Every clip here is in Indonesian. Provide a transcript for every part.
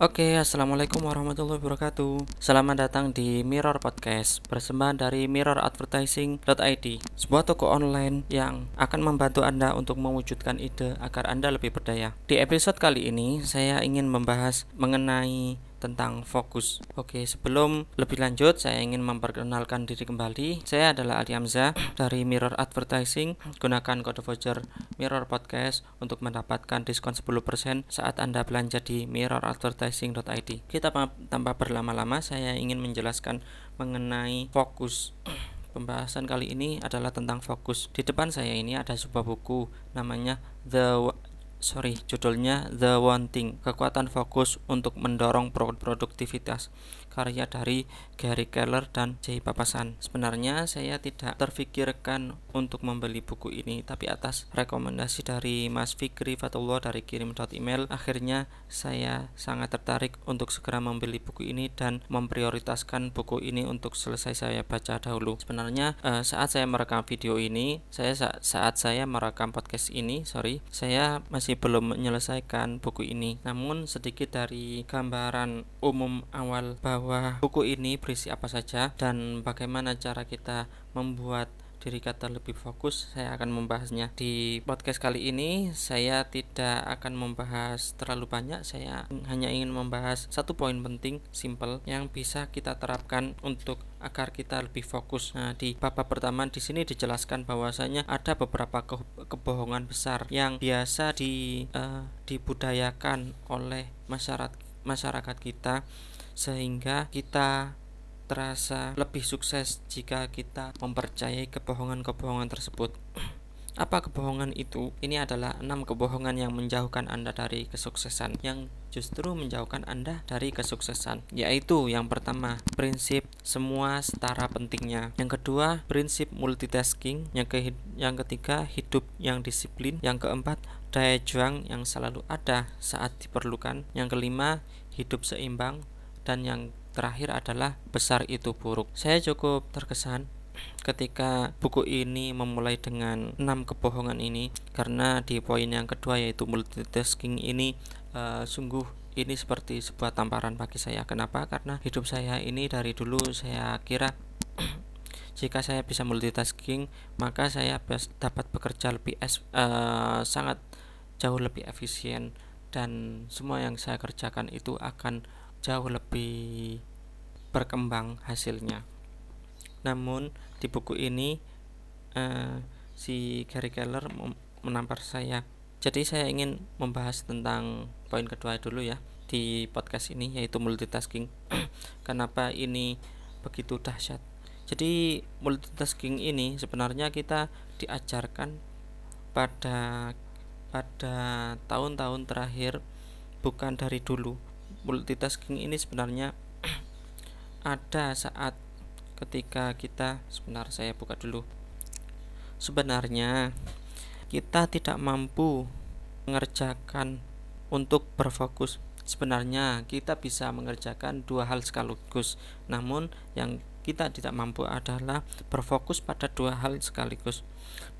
Oke, assalamualaikum warahmatullahi wabarakatuh. Selamat datang di Mirror Podcast, persembahan dari mirroradvertising.id, sebuah toko online yang akan membantu Anda untuk mewujudkan ide agar Anda lebih berdaya. Di episode kali ini, saya ingin membahas mengenai tentang fokus. Oke, sebelum lebih lanjut, saya ingin memperkenalkan diri kembali. Saya adalah Ali Hamzah dari Mirror Advertising. Gunakan kode voucher Mirror Podcast untuk mendapatkan diskon 10% saat Anda belanja di mirroradvertising.id. Kita tanpa berlama-lama, saya ingin menjelaskan mengenai fokus. Pembahasan kali ini adalah tentang fokus. Di depan saya ini ada sebuah buku namanya The sorry judulnya The Wanting kekuatan fokus untuk mendorong produktivitas karya dari Gary Keller dan Jay Papasan. Sebenarnya saya tidak terfikirkan untuk membeli buku ini tapi atas rekomendasi dari Mas Fikri Fatullah dari kirim email akhirnya saya sangat tertarik untuk segera membeli buku ini dan memprioritaskan buku ini untuk selesai saya baca dahulu. Sebenarnya eh, saat saya merekam video ini saya saat saya merekam podcast ini sorry saya masih belum menyelesaikan buku ini. Namun sedikit dari gambaran umum awal bahwa buku ini berisi apa saja dan bagaimana cara kita membuat diri kata lebih fokus saya akan membahasnya di podcast kali ini. Saya tidak akan membahas terlalu banyak saya hanya ingin membahas satu poin penting simple yang bisa kita terapkan untuk agar kita lebih fokus. Nah di bab pertama di sini dijelaskan bahwasanya ada beberapa ke kebohongan besar yang biasa di uh, dibudayakan oleh masyarakat masyarakat kita sehingga kita terasa lebih sukses jika kita mempercayai kebohongan-kebohongan tersebut. Apa kebohongan itu? Ini adalah enam kebohongan yang menjauhkan Anda dari kesuksesan, yang justru menjauhkan Anda dari kesuksesan, yaitu yang pertama, prinsip semua setara pentingnya. Yang kedua, prinsip multitasking. Yang, ke yang ketiga, hidup yang disiplin. Yang keempat, daya juang yang selalu ada saat diperlukan. Yang kelima, hidup seimbang. Dan yang terakhir adalah besar itu buruk. Saya cukup terkesan ketika buku ini memulai dengan enam kebohongan ini karena di poin yang kedua yaitu multitasking ini uh, sungguh ini seperti sebuah tamparan bagi saya. Kenapa? Karena hidup saya ini dari dulu saya kira jika saya bisa multitasking maka saya dapat bekerja lebih uh, sangat jauh lebih efisien dan semua yang saya kerjakan itu akan jauh lebih berkembang hasilnya. Namun di buku ini uh, si Gary Keller menampar saya. Jadi saya ingin membahas tentang poin kedua dulu ya di podcast ini yaitu multitasking. Kenapa ini begitu dahsyat? Jadi multitasking ini sebenarnya kita diajarkan pada pada tahun-tahun terakhir bukan dari dulu multitasking ini sebenarnya ada saat ketika kita sebentar saya buka dulu. Sebenarnya kita tidak mampu mengerjakan untuk berfokus. Sebenarnya kita bisa mengerjakan dua hal sekaligus. Namun yang kita tidak mampu adalah berfokus pada dua hal sekaligus.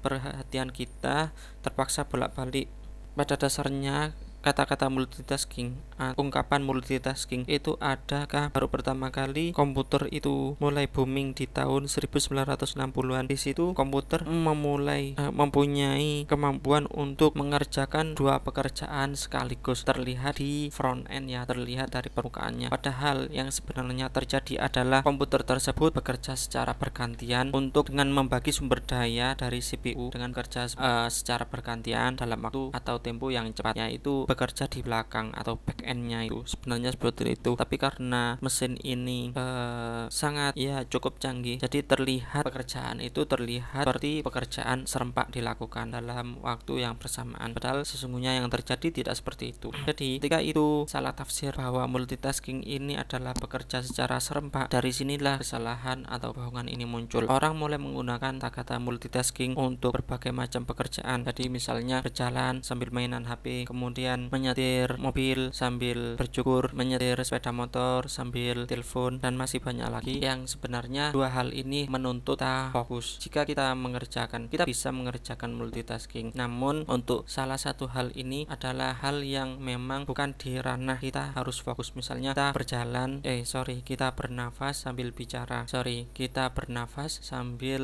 Perhatian kita terpaksa bolak-balik. Pada dasarnya kata-kata multitasking ungkapan multitasking itu adakah baru pertama kali komputer itu mulai booming di tahun 1960-an di situ komputer memulai uh, mempunyai kemampuan untuk mengerjakan dua pekerjaan sekaligus. Terlihat di front end ya terlihat dari permukaannya. Padahal yang sebenarnya terjadi adalah komputer tersebut bekerja secara bergantian untuk dengan membagi sumber daya dari CPU dengan kerja uh, secara bergantian dalam waktu atau tempo yang cepatnya itu bekerja di belakang atau back endnya itu sebenarnya seperti itu. Tapi karena mesin ini uh, sangat ya cukup canggih jadi terlihat pekerjaan itu terlihat seperti pekerjaan serempak dilakukan dalam waktu yang bersamaan. Padahal sesungguhnya yang terjadi tidak seperti itu. Jadi ketika itu salah tafsir bahwa multitasking ini adalah bekerja secara serempak dari sinilah kesalahan atau bohongan ini muncul. Orang mulai menggunakan kata-kata multitasking untuk berbagai macam pekerjaan. Jadi misalnya berjalan sambil mainan HP kemudian kalian menyetir mobil sambil bercukur, menyetir sepeda motor sambil telepon dan masih banyak lagi yang sebenarnya dua hal ini menuntut kita fokus. Jika kita mengerjakan, kita bisa mengerjakan multitasking. Namun untuk salah satu hal ini adalah hal yang memang bukan di ranah kita harus fokus. Misalnya kita berjalan, eh sorry, kita bernafas sambil bicara. Sorry, kita bernafas sambil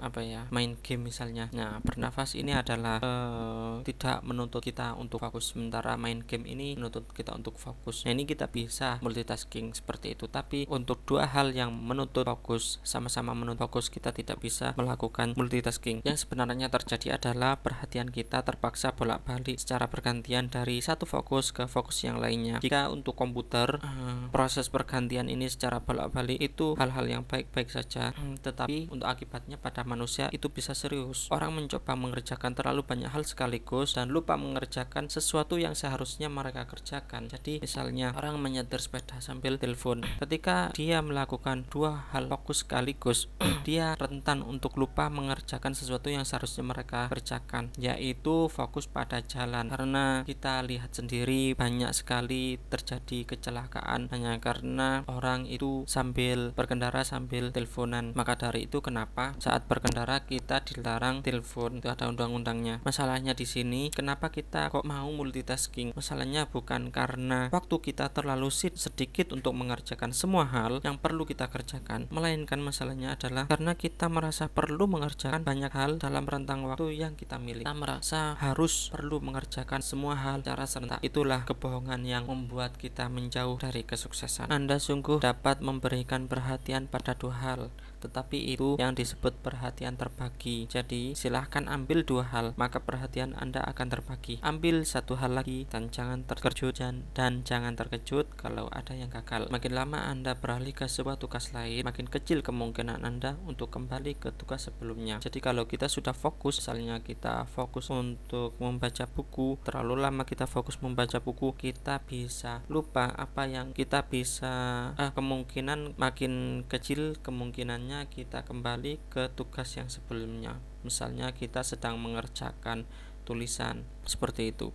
apa ya main game misalnya. Nah bernafas ini adalah uh, tidak menuntut kita untuk fokus sementara main game ini menuntut kita untuk fokus. Nah ini kita bisa multitasking seperti itu. Tapi untuk dua hal yang menuntut fokus sama-sama menuntut fokus kita tidak bisa melakukan multitasking. Yang sebenarnya terjadi adalah perhatian kita terpaksa bolak-balik secara bergantian dari satu fokus ke fokus yang lainnya. Jika untuk komputer uh, proses pergantian ini secara bolak-balik itu hal-hal yang baik-baik saja, hmm, tetapi untuk akibatnya pada manusia itu bisa serius. Orang mencoba mengerjakan terlalu banyak hal sekaligus dan lupa mengerjakan sesuatu yang seharusnya mereka kerjakan. Jadi misalnya orang menyetir sepeda sambil telepon. Ketika dia melakukan dua hal fokus sekaligus, dia rentan untuk lupa mengerjakan sesuatu yang seharusnya mereka kerjakan, yaitu fokus pada jalan. Karena kita lihat sendiri banyak sekali terjadi kecelakaan hanya karena orang itu sambil berkendara sambil teleponan. Maka dari itu kenapa saat berkendara kita dilarang telepon itu ada undang-undangnya. Masalahnya di sini kenapa kita kok mau multitasking? Masalahnya bukan karena waktu kita terlalu sedikit untuk mengerjakan semua hal yang perlu kita kerjakan, melainkan masalahnya adalah karena kita merasa perlu mengerjakan banyak hal dalam rentang waktu yang kita miliki. Kita merasa harus perlu mengerjakan semua hal secara serentak. Itulah kebohongan yang membuat kita menjauh dari kesuksesan. Anda sungguh dapat memberikan perhatian pada dua hal, tetapi itu yang disebut perhatian terbagi. Jadi, silahkan ambil dua hal, maka perhatian Anda akan terbagi. Ambil satu lagi dan jangan terkejut dan, dan jangan terkejut kalau ada yang gagal. Makin lama Anda beralih ke sebuah tugas lain, makin kecil kemungkinan Anda untuk kembali ke tugas sebelumnya. Jadi kalau kita sudah fokus, misalnya kita fokus untuk membaca buku, terlalu lama kita fokus membaca buku, kita bisa lupa apa yang kita bisa eh, kemungkinan makin kecil kemungkinannya kita kembali ke tugas yang sebelumnya. Misalnya kita sedang mengerjakan tulisan seperti itu.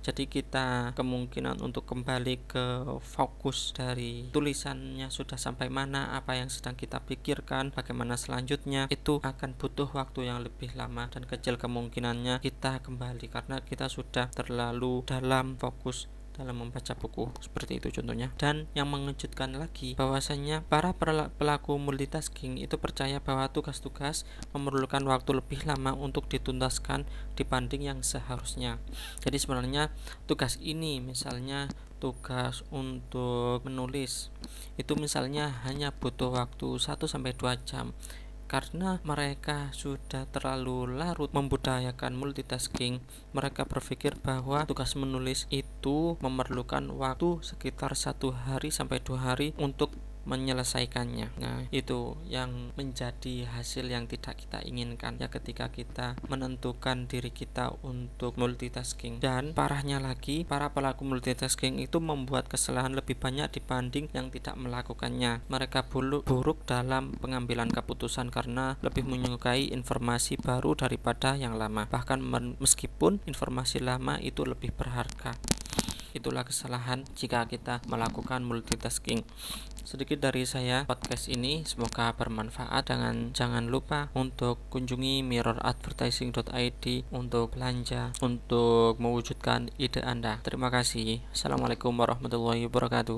Jadi kita kemungkinan untuk kembali ke fokus dari tulisannya sudah sampai mana, apa yang sedang kita pikirkan, bagaimana selanjutnya itu akan butuh waktu yang lebih lama dan kecil kemungkinannya kita kembali karena kita sudah terlalu dalam fokus dalam membaca buku seperti itu contohnya. Dan yang mengejutkan lagi bahwasanya para pelaku multitasking itu percaya bahwa tugas-tugas memerlukan waktu lebih lama untuk dituntaskan dibanding yang seharusnya. Jadi sebenarnya tugas ini misalnya tugas untuk menulis itu misalnya hanya butuh waktu 1 sampai 2 jam karena mereka sudah terlalu larut membudayakan multitasking, mereka berpikir bahwa tugas menulis itu memerlukan waktu sekitar satu hari sampai dua hari untuk menyelesaikannya. Nah, itu yang menjadi hasil yang tidak kita inginkan ya ketika kita menentukan diri kita untuk multitasking. Dan parahnya lagi, para pelaku multitasking itu membuat kesalahan lebih banyak dibanding yang tidak melakukannya. Mereka buruk, buruk dalam pengambilan keputusan karena lebih menyukai informasi baru daripada yang lama. Bahkan meskipun informasi lama itu lebih berharga. Itulah kesalahan jika kita melakukan multitasking. Sedikit dari saya podcast ini semoga bermanfaat. Jangan jangan lupa untuk kunjungi mirroradvertising.id untuk belanja untuk mewujudkan ide Anda. Terima kasih. Assalamualaikum warahmatullahi wabarakatuh.